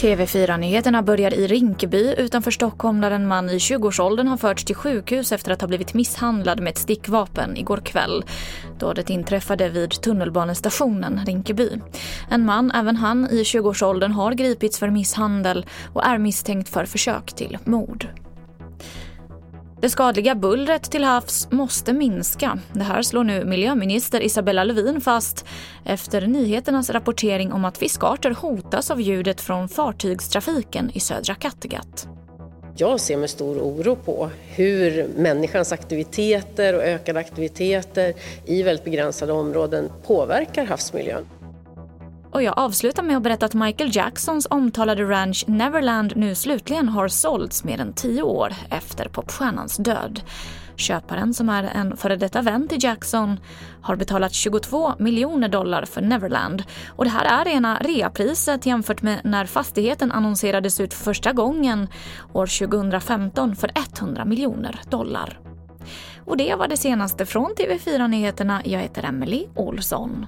TV4-nyheterna börjar i Rinkeby utanför Stockholm där en man i 20-årsåldern har förts till sjukhus efter att ha blivit misshandlad med ett stickvapen igår kväll. Dådet inträffade vid tunnelbanestationen Rinkeby. En man, även han i 20-årsåldern, har gripits för misshandel och är misstänkt för försök till mord. Det skadliga bullret till havs måste minska. Det här slår nu miljöminister Isabella Lövin fast efter nyheternas rapportering om att fiskarter hotas av ljudet från fartygstrafiken i södra Kattegatt. Jag ser med stor oro på hur människans aktiviteter och ökade aktiviteter i väldigt begränsade områden påverkar havsmiljön. Och jag avslutar med att berätta att Michael Jacksons omtalade ranch Neverland nu slutligen har sålts mer än tio år efter popstjärnans död. Köparen, som är en före detta vän till Jackson, har betalat 22 miljoner dollar för Neverland. Och det här är rena reapriset jämfört med när fastigheten annonserades ut för första gången år 2015 för 100 miljoner dollar. Och det var det senaste från TV4 Nyheterna. Jag heter Emily Olsson.